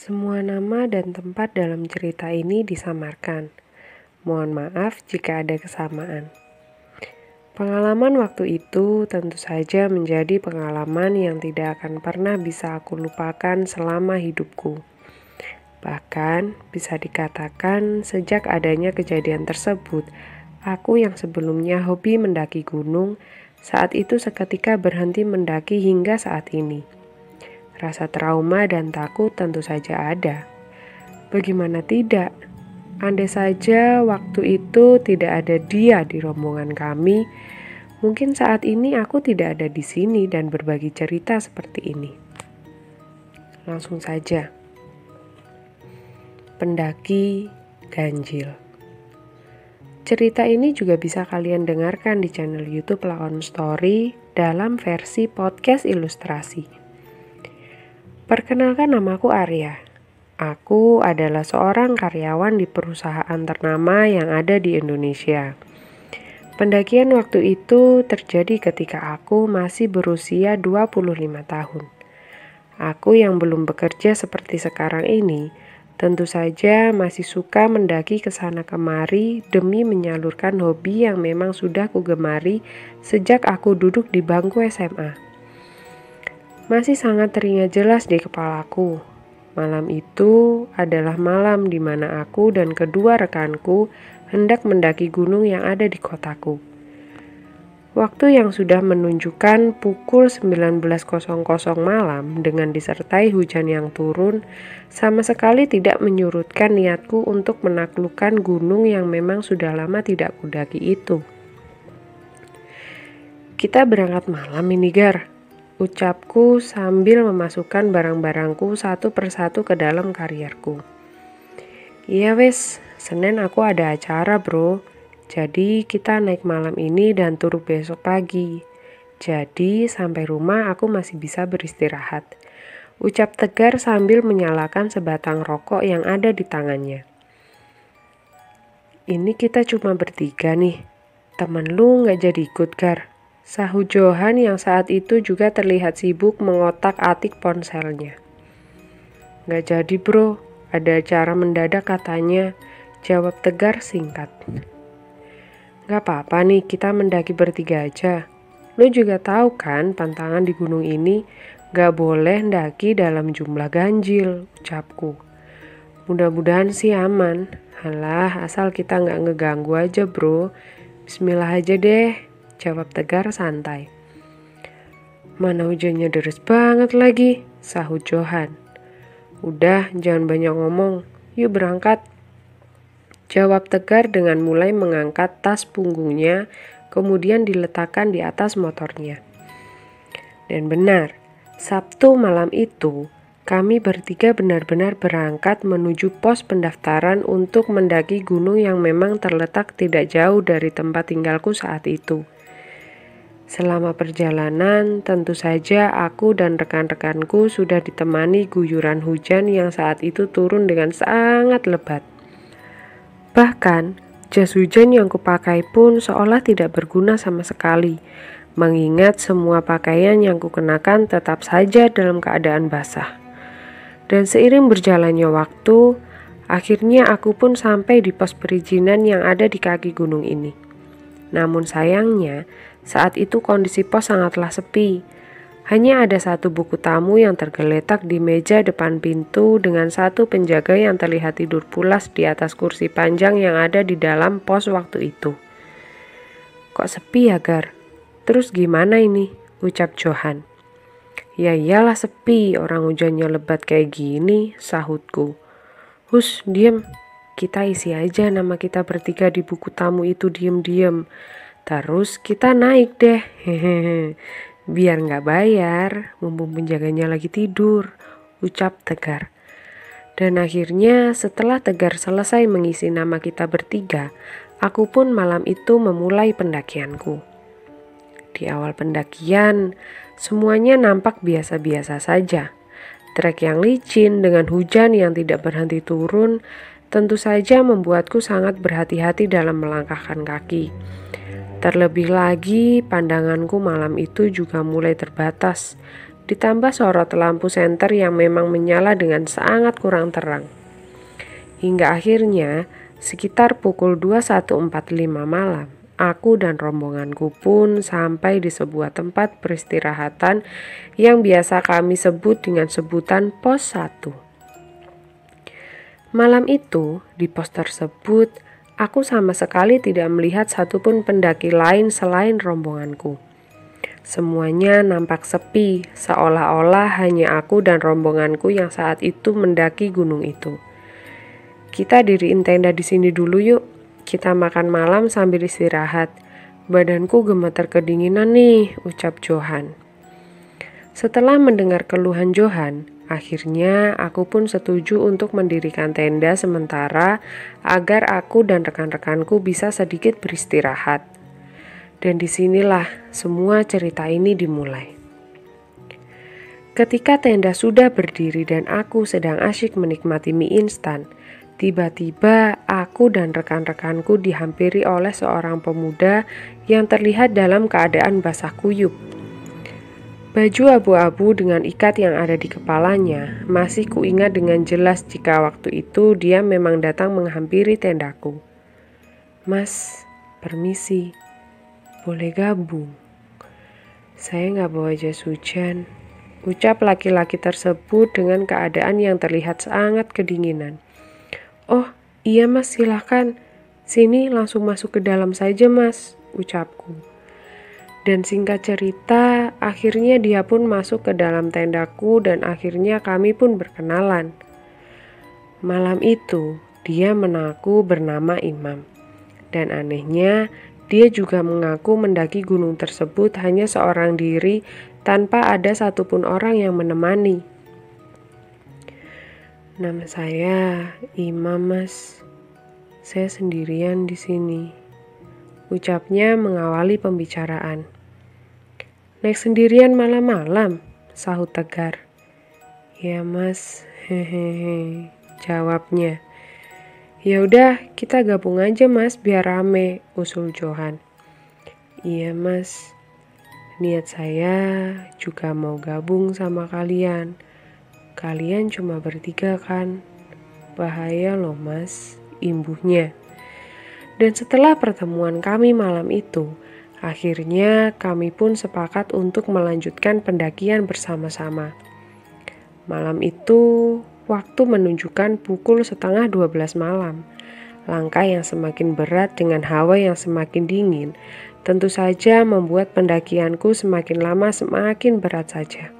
Semua nama dan tempat dalam cerita ini disamarkan. Mohon maaf jika ada kesamaan. Pengalaman waktu itu tentu saja menjadi pengalaman yang tidak akan pernah bisa aku lupakan selama hidupku. Bahkan bisa dikatakan sejak adanya kejadian tersebut, aku yang sebelumnya hobi mendaki gunung, saat itu seketika berhenti mendaki hingga saat ini. Rasa trauma dan takut tentu saja ada. Bagaimana tidak? Andai saja waktu itu tidak ada dia di rombongan kami, mungkin saat ini aku tidak ada di sini dan berbagi cerita seperti ini. Langsung saja. Pendaki Ganjil. Cerita ini juga bisa kalian dengarkan di channel YouTube Lakon Story dalam versi podcast ilustrasi. Perkenalkan namaku Arya. Aku adalah seorang karyawan di perusahaan ternama yang ada di Indonesia. Pendakian waktu itu terjadi ketika aku masih berusia 25 tahun. Aku yang belum bekerja seperti sekarang ini, tentu saja masih suka mendaki ke sana kemari demi menyalurkan hobi yang memang sudah kugemari sejak aku duduk di bangku SMA masih sangat teringat jelas di kepalaku. Malam itu adalah malam di mana aku dan kedua rekanku hendak mendaki gunung yang ada di kotaku. Waktu yang sudah menunjukkan pukul 19.00 malam dengan disertai hujan yang turun sama sekali tidak menyurutkan niatku untuk menaklukkan gunung yang memang sudah lama tidak kudaki itu. Kita berangkat malam ini, Gar, ucapku sambil memasukkan barang-barangku satu persatu ke dalam karirku. Iya wes, Senin aku ada acara bro, jadi kita naik malam ini dan turu besok pagi. Jadi sampai rumah aku masih bisa beristirahat. Ucap tegar sambil menyalakan sebatang rokok yang ada di tangannya. Ini kita cuma bertiga nih. Temen lu nggak jadi ikut, Gar. Sahut Johan yang saat itu juga terlihat sibuk mengotak-atik ponselnya. Gak jadi bro, ada acara mendadak katanya. Jawab tegar singkat. Gak apa-apa nih, kita mendaki bertiga aja. Lu juga tahu kan tantangan di gunung ini gak boleh mendaki dalam jumlah ganjil, ucapku. Mudah-mudahan sih aman. Halah, asal kita gak ngeganggu aja bro. Bismillah aja deh jawab tegar santai. Mana hujannya deres banget lagi, sahut Johan. Udah, jangan banyak ngomong, yuk berangkat. Jawab tegar dengan mulai mengangkat tas punggungnya, kemudian diletakkan di atas motornya. Dan benar, Sabtu malam itu, kami bertiga benar-benar berangkat menuju pos pendaftaran untuk mendaki gunung yang memang terletak tidak jauh dari tempat tinggalku saat itu. Selama perjalanan, tentu saja aku dan rekan-rekanku sudah ditemani guyuran hujan yang saat itu turun dengan sangat lebat. Bahkan, jas hujan yang kupakai pun seolah tidak berguna sama sekali, mengingat semua pakaian yang kukenakan tetap saja dalam keadaan basah. Dan seiring berjalannya waktu, akhirnya aku pun sampai di pos perizinan yang ada di kaki gunung ini. Namun sayangnya, saat itu kondisi pos sangatlah sepi. Hanya ada satu buku tamu yang tergeletak di meja depan pintu dengan satu penjaga yang terlihat tidur pulas di atas kursi panjang yang ada di dalam pos waktu itu. Kok sepi ya, Gar? Terus gimana ini? Ucap Johan. Ya iyalah sepi, orang hujannya lebat kayak gini, sahutku. Hus, diem. Kita isi aja nama kita bertiga di buku tamu itu diem-diem. Terus kita naik deh, hehehe. Biar nggak bayar, mumpung penjaganya lagi tidur, ucap Tegar. Dan akhirnya setelah Tegar selesai mengisi nama kita bertiga, aku pun malam itu memulai pendakianku. Di awal pendakian, semuanya nampak biasa-biasa saja. Trek yang licin dengan hujan yang tidak berhenti turun tentu saja membuatku sangat berhati-hati dalam melangkahkan kaki. Terlebih lagi, pandanganku malam itu juga mulai terbatas ditambah sorot lampu senter yang memang menyala dengan sangat kurang terang. Hingga akhirnya, sekitar pukul 21.45 malam, aku dan rombonganku pun sampai di sebuah tempat peristirahatan yang biasa kami sebut dengan sebutan pos 1. Malam itu, di pos tersebut, aku sama sekali tidak melihat satupun pendaki lain selain rombonganku. Semuanya nampak sepi, seolah-olah hanya aku dan rombonganku yang saat itu mendaki gunung itu. Kita diriin tenda di sini dulu yuk. Kita makan malam sambil istirahat. Badanku gemeter kedinginan nih, ucap Johan. Setelah mendengar keluhan Johan, akhirnya aku pun setuju untuk mendirikan tenda sementara agar aku dan rekan-rekanku bisa sedikit beristirahat. Dan di sinilah semua cerita ini dimulai. Ketika tenda sudah berdiri dan aku sedang asyik menikmati mie instan, Tiba-tiba aku dan rekan-rekanku dihampiri oleh seorang pemuda yang terlihat dalam keadaan basah kuyup. Baju abu-abu dengan ikat yang ada di kepalanya masih kuingat dengan jelas jika waktu itu dia memang datang menghampiri tendaku. Mas, permisi, boleh gabung? Saya nggak bawa jas hujan. Ucap laki-laki tersebut dengan keadaan yang terlihat sangat kedinginan. Oh, iya mas silahkan. Sini langsung masuk ke dalam saja mas, ucapku. Dan singkat cerita, akhirnya dia pun masuk ke dalam tendaku dan akhirnya kami pun berkenalan. Malam itu, dia menaku bernama Imam. Dan anehnya, dia juga mengaku mendaki gunung tersebut hanya seorang diri tanpa ada satupun orang yang menemani. Nama saya Imam Mas. Saya sendirian di sini. Ucapnya mengawali pembicaraan. Naik sendirian malam-malam, sahut tegar. Ya mas, hehehe, jawabnya. Ya udah, kita gabung aja mas, biar rame, usul Johan. Iya mas, niat saya juga mau gabung sama kalian Kalian cuma bertiga kan? Bahaya loh mas, imbuhnya. Dan setelah pertemuan kami malam itu, akhirnya kami pun sepakat untuk melanjutkan pendakian bersama-sama. Malam itu, waktu menunjukkan pukul setengah 12 malam. Langkah yang semakin berat dengan hawa yang semakin dingin, tentu saja membuat pendakianku semakin lama semakin berat saja.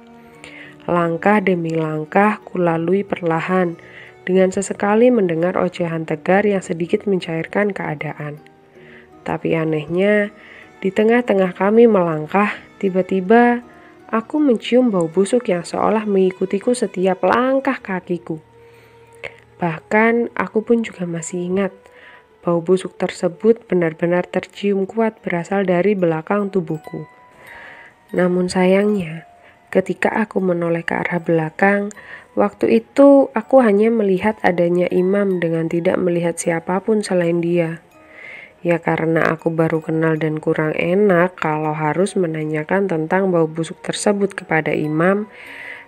Langkah demi langkah kulalui perlahan, dengan sesekali mendengar ocehan tegar yang sedikit mencairkan keadaan. Tapi anehnya, di tengah-tengah kami melangkah, tiba-tiba aku mencium bau busuk yang seolah mengikutiku setiap langkah kakiku. Bahkan aku pun juga masih ingat, bau busuk tersebut benar-benar tercium kuat berasal dari belakang tubuhku. Namun sayangnya, Ketika aku menoleh ke arah belakang, waktu itu aku hanya melihat adanya imam dengan tidak melihat siapa pun selain dia. Ya karena aku baru kenal dan kurang enak kalau harus menanyakan tentang bau busuk tersebut kepada imam,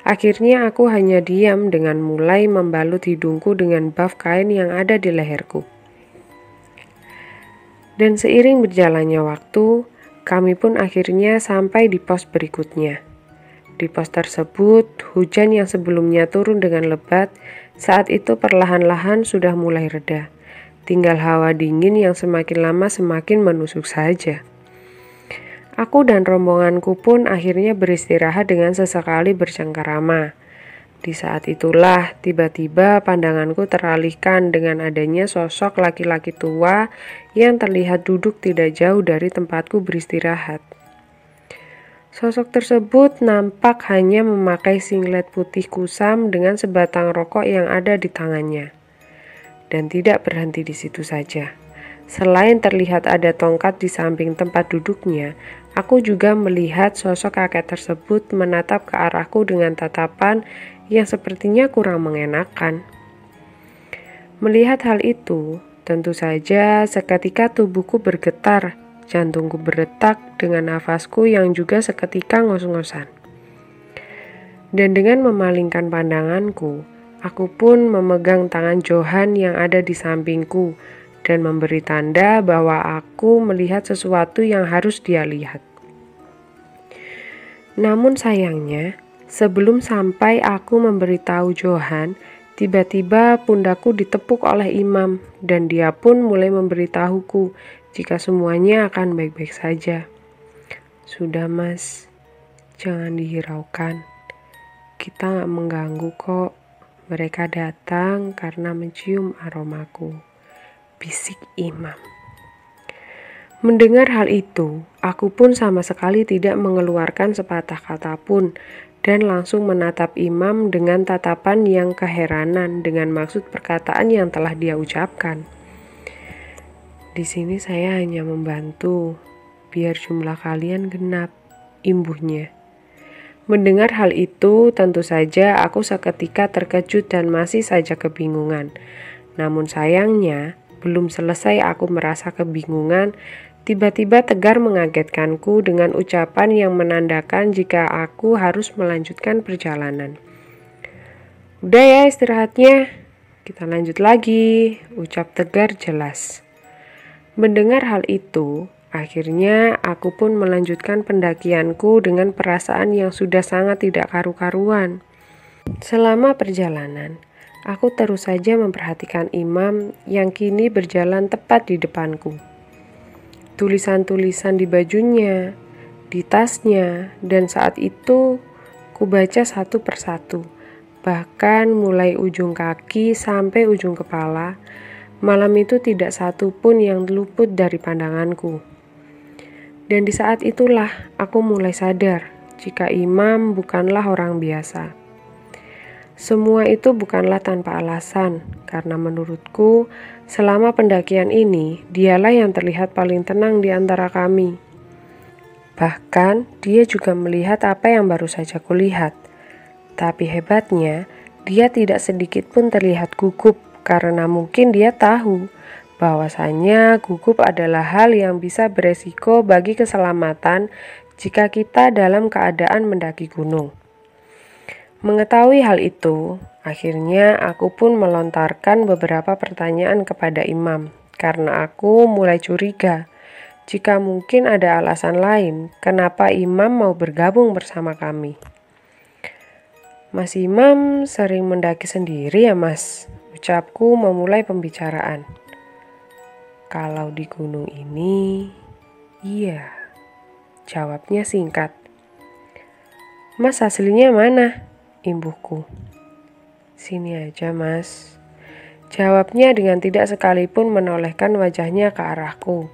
akhirnya aku hanya diam dengan mulai membalut hidungku dengan buff kain yang ada di leherku. Dan seiring berjalannya waktu, kami pun akhirnya sampai di pos berikutnya. Di pos tersebut, hujan yang sebelumnya turun dengan lebat, saat itu perlahan-lahan sudah mulai reda. Tinggal hawa dingin yang semakin lama semakin menusuk saja. Aku dan rombonganku pun akhirnya beristirahat dengan sesekali bercengkarama. Di saat itulah tiba-tiba pandanganku teralihkan dengan adanya sosok laki-laki tua yang terlihat duduk tidak jauh dari tempatku beristirahat. Sosok tersebut nampak hanya memakai singlet putih kusam dengan sebatang rokok yang ada di tangannya. Dan tidak berhenti di situ saja. Selain terlihat ada tongkat di samping tempat duduknya, aku juga melihat sosok kakek tersebut menatap ke arahku dengan tatapan yang sepertinya kurang mengenakan. Melihat hal itu, tentu saja seketika tubuhku bergetar Jantungku berdetak dengan nafasku yang juga seketika ngos-ngosan. Dan dengan memalingkan pandanganku, aku pun memegang tangan Johan yang ada di sampingku dan memberi tanda bahwa aku melihat sesuatu yang harus dia lihat. Namun sayangnya, sebelum sampai aku memberitahu Johan, tiba-tiba pundaku ditepuk oleh imam dan dia pun mulai memberitahuku jika semuanya akan baik-baik saja. Sudah mas, jangan dihiraukan. Kita gak mengganggu kok. Mereka datang karena mencium aromaku. Bisik imam. Mendengar hal itu, aku pun sama sekali tidak mengeluarkan sepatah kata pun dan langsung menatap imam dengan tatapan yang keheranan dengan maksud perkataan yang telah dia ucapkan. Di sini saya hanya membantu, biar jumlah kalian genap, imbuhnya. Mendengar hal itu, tentu saja aku seketika terkejut dan masih saja kebingungan. Namun sayangnya, belum selesai aku merasa kebingungan, tiba-tiba Tegar mengagetkanku dengan ucapan yang menandakan jika aku harus melanjutkan perjalanan. Udah ya istirahatnya, kita lanjut lagi, ucap Tegar jelas. Mendengar hal itu, Akhirnya, aku pun melanjutkan pendakianku dengan perasaan yang sudah sangat tidak karu-karuan. Selama perjalanan, aku terus saja memperhatikan imam yang kini berjalan tepat di depanku. Tulisan-tulisan di bajunya, di tasnya, dan saat itu ku baca satu persatu, bahkan mulai ujung kaki sampai ujung kepala. Malam itu tidak satu pun yang luput dari pandanganku. Dan di saat itulah aku mulai sadar jika imam bukanlah orang biasa. Semua itu bukanlah tanpa alasan, karena menurutku, selama pendakian ini, dialah yang terlihat paling tenang di antara kami. Bahkan, dia juga melihat apa yang baru saja kulihat. Tapi hebatnya, dia tidak sedikit pun terlihat gugup, karena mungkin dia tahu bahwasanya gugup adalah hal yang bisa beresiko bagi keselamatan jika kita dalam keadaan mendaki gunung. Mengetahui hal itu, akhirnya aku pun melontarkan beberapa pertanyaan kepada imam karena aku mulai curiga jika mungkin ada alasan lain kenapa imam mau bergabung bersama kami. Mas Imam sering mendaki sendiri ya mas? Ucapku memulai pembicaraan. Kalau di gunung ini, iya. Jawabnya singkat. Mas aslinya mana? Imbuhku. Sini aja mas. Jawabnya dengan tidak sekalipun menolehkan wajahnya ke arahku.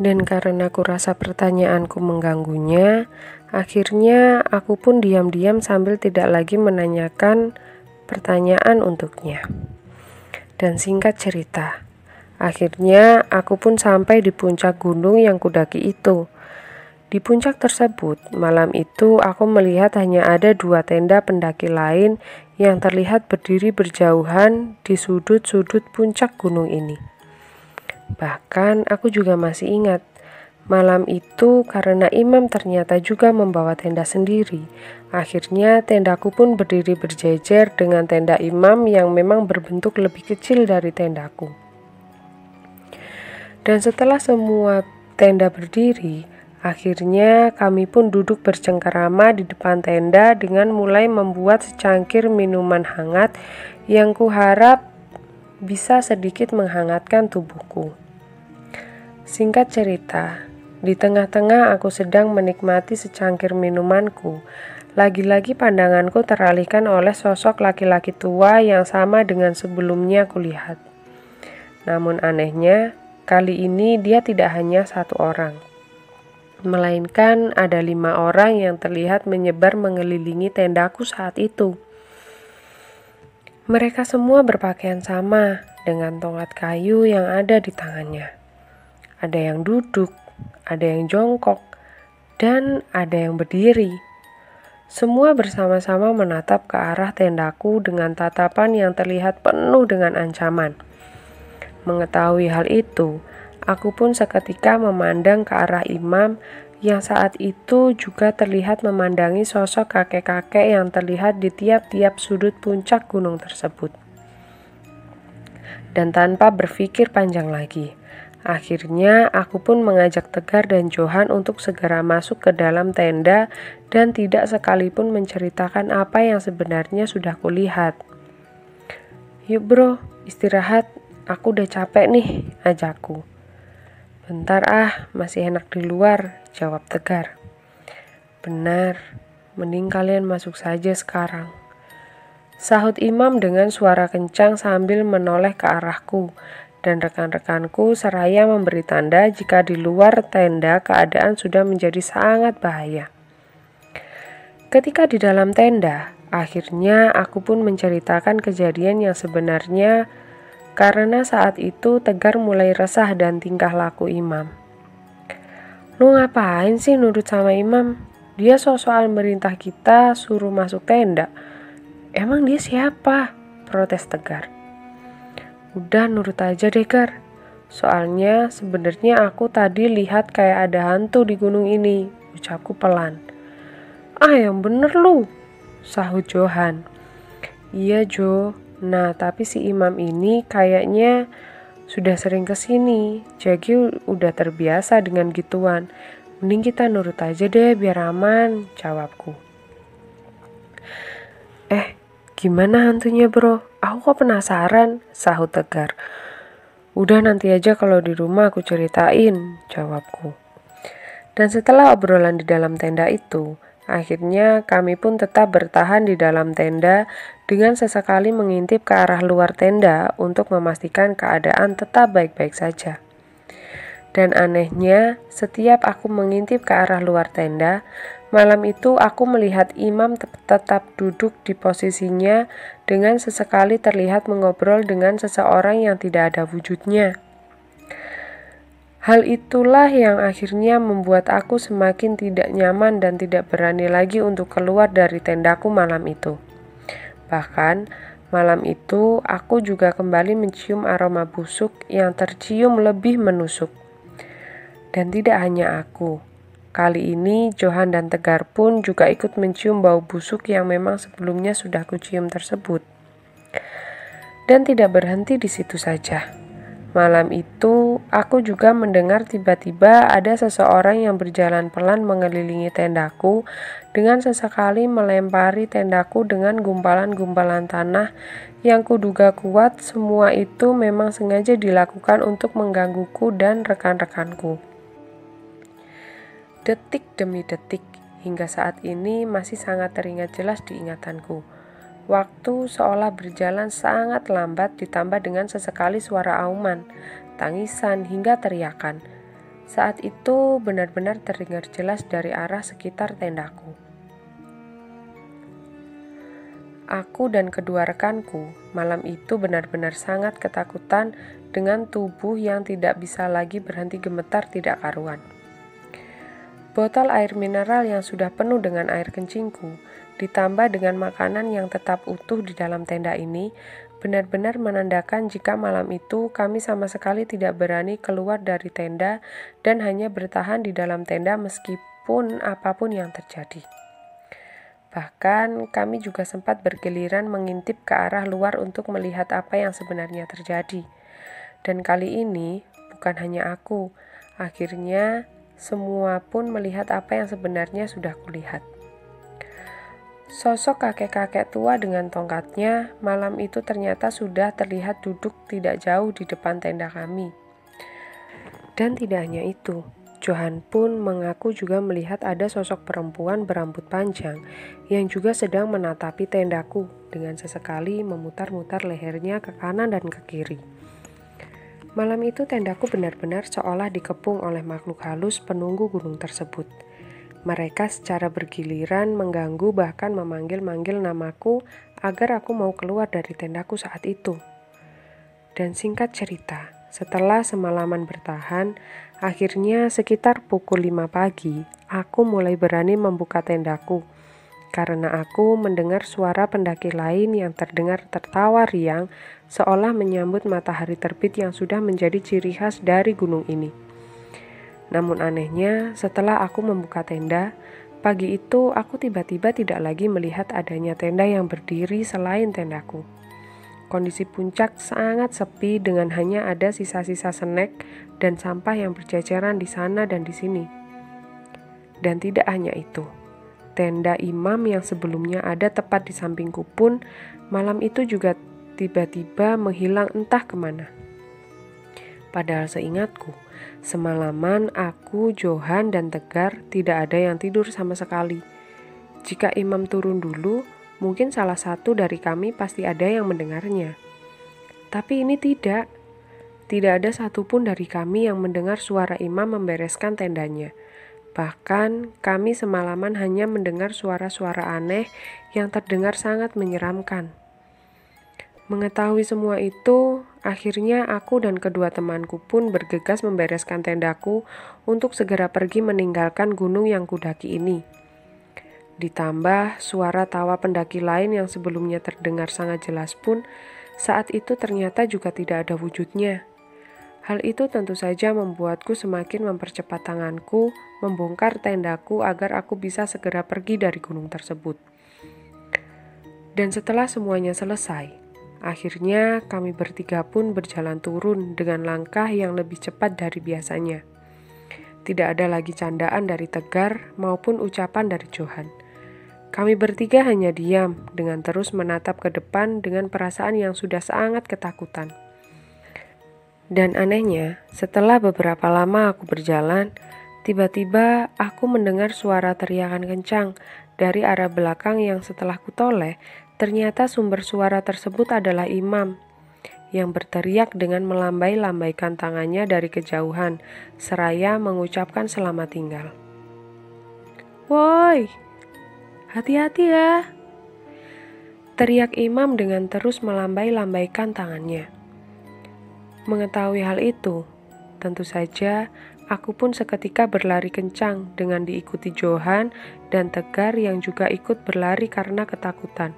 Dan karena aku rasa pertanyaanku mengganggunya, akhirnya aku pun diam-diam sambil tidak lagi menanyakan pertanyaan untuknya. Dan singkat cerita, Akhirnya, aku pun sampai di puncak gunung yang kudaki itu. Di puncak tersebut, malam itu aku melihat hanya ada dua tenda pendaki lain yang terlihat berdiri berjauhan di sudut-sudut puncak gunung ini. Bahkan aku juga masih ingat, malam itu karena imam ternyata juga membawa tenda sendiri. Akhirnya tendaku pun berdiri berjejer dengan tenda imam yang memang berbentuk lebih kecil dari tendaku. Dan setelah semua tenda berdiri, akhirnya kami pun duduk bercengkerama di depan tenda dengan mulai membuat secangkir minuman hangat yang kuharap bisa sedikit menghangatkan tubuhku. Singkat cerita, di tengah-tengah aku sedang menikmati secangkir minumanku. Lagi-lagi pandanganku teralihkan oleh sosok laki-laki tua yang sama dengan sebelumnya kulihat. Namun anehnya, Kali ini dia tidak hanya satu orang, melainkan ada lima orang yang terlihat menyebar mengelilingi tendaku saat itu. Mereka semua berpakaian sama dengan tongkat kayu yang ada di tangannya. Ada yang duduk, ada yang jongkok, dan ada yang berdiri. Semua bersama-sama menatap ke arah tendaku dengan tatapan yang terlihat penuh dengan ancaman. Mengetahui hal itu, aku pun seketika memandang ke arah imam yang saat itu juga terlihat memandangi sosok kakek-kakek yang terlihat di tiap-tiap sudut puncak gunung tersebut. Dan tanpa berpikir panjang lagi, akhirnya aku pun mengajak Tegar dan Johan untuk segera masuk ke dalam tenda dan tidak sekalipun menceritakan apa yang sebenarnya sudah kulihat. Yuk bro, istirahat, aku udah capek nih, ajakku. Bentar ah, masih enak di luar, jawab Tegar. Benar, mending kalian masuk saja sekarang. Sahut Imam dengan suara kencang sambil menoleh ke arahku, dan rekan-rekanku seraya memberi tanda jika di luar tenda keadaan sudah menjadi sangat bahaya. Ketika di dalam tenda, akhirnya aku pun menceritakan kejadian yang sebenarnya karena saat itu Tegar mulai resah dan tingkah laku Imam. Lu ngapain sih nurut sama Imam? Dia soal merintah kita suruh masuk tenda. Emang dia siapa? Protes Tegar. Udah nurut aja deh, Gar. Soalnya sebenarnya aku tadi lihat kayak ada hantu di gunung ini, ucapku pelan. Ah, yang bener lu, sahut Johan. Iya, Jo, Nah, tapi si imam ini kayaknya sudah sering ke sini, jadi udah terbiasa dengan gituan. Mending kita nurut aja deh biar aman, jawabku. Eh, gimana hantunya bro? Aku kok penasaran, sahut Tegar. Udah nanti aja kalau di rumah aku ceritain, jawabku. Dan setelah obrolan di dalam tenda itu, Akhirnya kami pun tetap bertahan di dalam tenda dengan sesekali mengintip ke arah luar tenda untuk memastikan keadaan tetap baik-baik saja. Dan anehnya, setiap aku mengintip ke arah luar tenda, malam itu aku melihat imam tetap duduk di posisinya dengan sesekali terlihat mengobrol dengan seseorang yang tidak ada wujudnya. Hal itulah yang akhirnya membuat aku semakin tidak nyaman dan tidak berani lagi untuk keluar dari tendaku malam itu. Bahkan, malam itu aku juga kembali mencium aroma busuk yang tercium lebih menusuk. Dan tidak hanya aku, kali ini Johan dan Tegar pun juga ikut mencium bau busuk yang memang sebelumnya sudah kucium tersebut. Dan tidak berhenti di situ saja. Malam itu, aku juga mendengar tiba-tiba ada seseorang yang berjalan pelan mengelilingi tendaku dengan sesekali melempari tendaku dengan gumpalan-gumpalan tanah yang kuduga kuat semua itu memang sengaja dilakukan untuk menggangguku dan rekan-rekanku. Detik demi detik, hingga saat ini masih sangat teringat jelas di ingatanku. Waktu seolah berjalan sangat lambat ditambah dengan sesekali suara auman, tangisan hingga teriakan. Saat itu benar-benar terdengar jelas dari arah sekitar tendaku. Aku dan kedua rekanku malam itu benar-benar sangat ketakutan dengan tubuh yang tidak bisa lagi berhenti gemetar tidak karuan. Botol air mineral yang sudah penuh dengan air kencingku ditambah dengan makanan yang tetap utuh di dalam tenda ini, benar-benar menandakan jika malam itu kami sama sekali tidak berani keluar dari tenda dan hanya bertahan di dalam tenda meskipun apa pun yang terjadi. Bahkan kami juga sempat bergiliran mengintip ke arah luar untuk melihat apa yang sebenarnya terjadi. Dan kali ini bukan hanya aku, akhirnya semua pun melihat apa yang sebenarnya sudah kulihat. Sosok kakek-kakek tua dengan tongkatnya malam itu ternyata sudah terlihat duduk tidak jauh di depan tenda kami. Dan tidak hanya itu, Johan pun mengaku juga melihat ada sosok perempuan berambut panjang yang juga sedang menatapi tendaku dengan sesekali memutar-mutar lehernya ke kanan dan ke kiri. Malam itu tendaku benar-benar seolah dikepung oleh makhluk halus penunggu gunung tersebut. Mereka secara bergiliran mengganggu bahkan memanggil-manggil namaku agar aku mau keluar dari tendaku saat itu. Dan singkat cerita, setelah semalaman bertahan, akhirnya sekitar pukul 5 pagi, aku mulai berani membuka tendaku karena aku mendengar suara pendaki lain yang terdengar tertawa riang seolah menyambut matahari terbit yang sudah menjadi ciri khas dari gunung ini. Namun anehnya, setelah aku membuka tenda, pagi itu aku tiba-tiba tidak lagi melihat adanya tenda yang berdiri selain tendaku. Kondisi puncak sangat sepi dengan hanya ada sisa-sisa snack dan sampah yang berceceran di sana dan di sini. Dan tidak hanya itu, tenda imam yang sebelumnya ada tepat di sampingku pun malam itu juga tiba-tiba menghilang entah ke mana. Padahal seingatku, Semalaman aku, Johan, dan Tegar tidak ada yang tidur sama sekali. Jika imam turun dulu, mungkin salah satu dari kami pasti ada yang mendengarnya. Tapi ini tidak. Tidak ada satupun dari kami yang mendengar suara imam membereskan tendanya. Bahkan kami semalaman hanya mendengar suara-suara aneh yang terdengar sangat menyeramkan. Mengetahui semua itu, akhirnya aku dan kedua temanku pun bergegas membereskan tendaku untuk segera pergi meninggalkan gunung yang kudaki ini. Ditambah suara tawa pendaki lain yang sebelumnya terdengar sangat jelas pun, saat itu ternyata juga tidak ada wujudnya. Hal itu tentu saja membuatku semakin mempercepat tanganku membongkar tendaku agar aku bisa segera pergi dari gunung tersebut. Dan setelah semuanya selesai, Akhirnya kami bertiga pun berjalan turun dengan langkah yang lebih cepat dari biasanya. Tidak ada lagi candaan dari Tegar maupun ucapan dari Johan. Kami bertiga hanya diam dengan terus menatap ke depan dengan perasaan yang sudah sangat ketakutan. Dan anehnya, setelah beberapa lama aku berjalan, tiba-tiba aku mendengar suara teriakan kencang dari arah belakang yang setelah kutoleh Ternyata sumber suara tersebut adalah imam yang berteriak dengan melambai-lambaikan tangannya dari kejauhan, seraya mengucapkan selamat tinggal. Woi, hati-hati ya! Teriak imam dengan terus melambai-lambaikan tangannya. Mengetahui hal itu, tentu saja aku pun seketika berlari kencang dengan diikuti Johan dan Tegar yang juga ikut berlari karena ketakutan.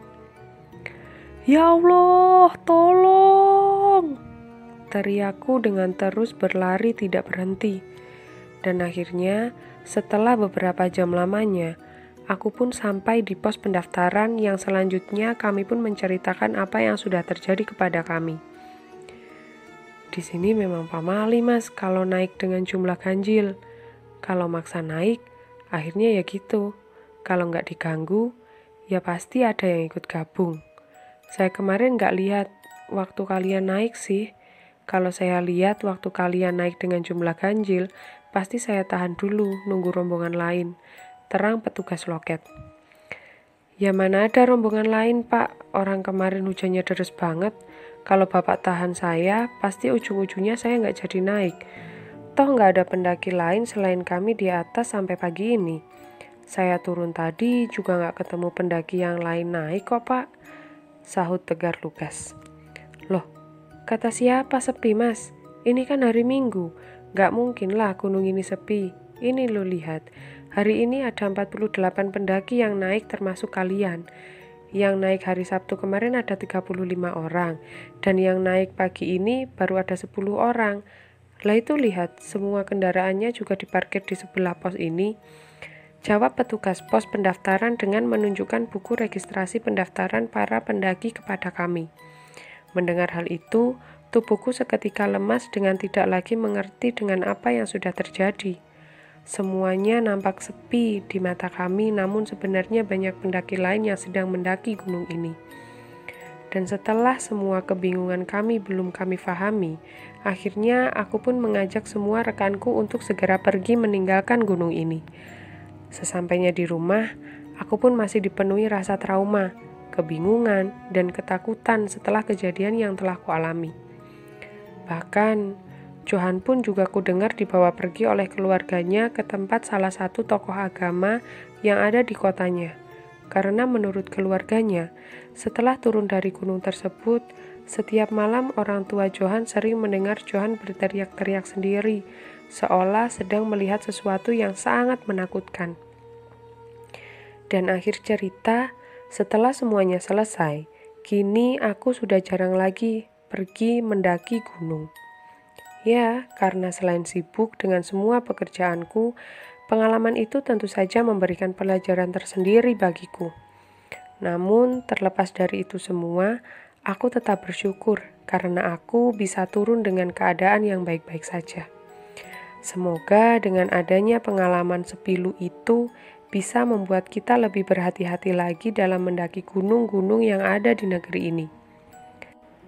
Ya Allah, tolong! Teriakku dengan terus berlari tidak berhenti. Dan akhirnya, setelah beberapa jam lamanya, aku pun sampai di pos pendaftaran yang selanjutnya kami pun menceritakan apa yang sudah terjadi kepada kami. Di sini memang pamali mas kalau naik dengan jumlah ganjil. Kalau maksa naik, akhirnya ya gitu. Kalau nggak diganggu, ya pasti ada yang ikut gabung. Saya kemarin nggak lihat waktu kalian naik sih. Kalau saya lihat waktu kalian naik dengan jumlah ganjil, pasti saya tahan dulu nunggu rombongan lain. Terang petugas loket. Ya mana ada rombongan lain pak, orang kemarin hujannya deres banget. Kalau bapak tahan saya, pasti ujung-ujungnya saya nggak jadi naik. Toh nggak ada pendaki lain selain kami di atas sampai pagi ini. Saya turun tadi juga nggak ketemu pendaki yang lain naik kok pak sahut tegar Lukas. Loh, kata siapa sepi mas? Ini kan hari Minggu, gak mungkin lah gunung ini sepi. Ini lo lihat, hari ini ada 48 pendaki yang naik termasuk kalian. Yang naik hari Sabtu kemarin ada 35 orang, dan yang naik pagi ini baru ada 10 orang. Lah itu lihat, semua kendaraannya juga diparkir di sebelah pos ini. Jawab petugas pos pendaftaran dengan menunjukkan buku registrasi pendaftaran para pendaki kepada kami. Mendengar hal itu, tubuhku seketika lemas dengan tidak lagi mengerti dengan apa yang sudah terjadi. Semuanya nampak sepi di mata kami, namun sebenarnya banyak pendaki lain yang sedang mendaki gunung ini. Dan setelah semua kebingungan kami belum kami fahami, akhirnya aku pun mengajak semua rekanku untuk segera pergi meninggalkan gunung ini. Sesampainya di rumah, aku pun masih dipenuhi rasa trauma, kebingungan, dan ketakutan setelah kejadian yang telah kualami. Bahkan, Johan pun juga kudengar dibawa pergi oleh keluarganya ke tempat salah satu tokoh agama yang ada di kotanya. Karena menurut keluarganya, setelah turun dari gunung tersebut, setiap malam orang tua Johan sering mendengar Johan berteriak-teriak sendiri, seolah sedang melihat sesuatu yang sangat menakutkan. Dan akhir cerita, setelah semuanya selesai, kini aku sudah jarang lagi pergi mendaki gunung. Ya, karena selain sibuk dengan semua pekerjaanku, pengalaman itu tentu saja memberikan pelajaran tersendiri bagiku. Namun, terlepas dari itu semua, aku tetap bersyukur karena aku bisa turun dengan keadaan yang baik-baik saja. Semoga dengan adanya pengalaman sepilu itu bisa membuat kita lebih berhati-hati lagi dalam mendaki gunung-gunung yang ada di negeri ini.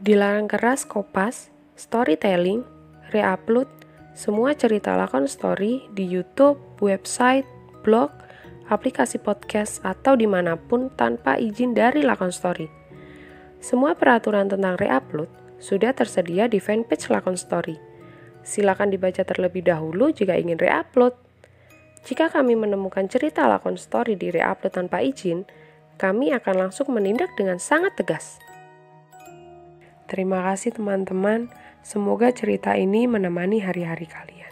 Dilarang keras kopas, storytelling, reupload, semua cerita lakon story di YouTube, website, blog, aplikasi podcast, atau di mana pun tanpa izin dari lakon story. Semua peraturan tentang reupload sudah tersedia di fanpage lakon story Silakan dibaca terlebih dahulu jika ingin reupload. Jika kami menemukan cerita lakon story di reupload tanpa izin, kami akan langsung menindak dengan sangat tegas. Terima kasih teman-teman, semoga cerita ini menemani hari-hari kalian.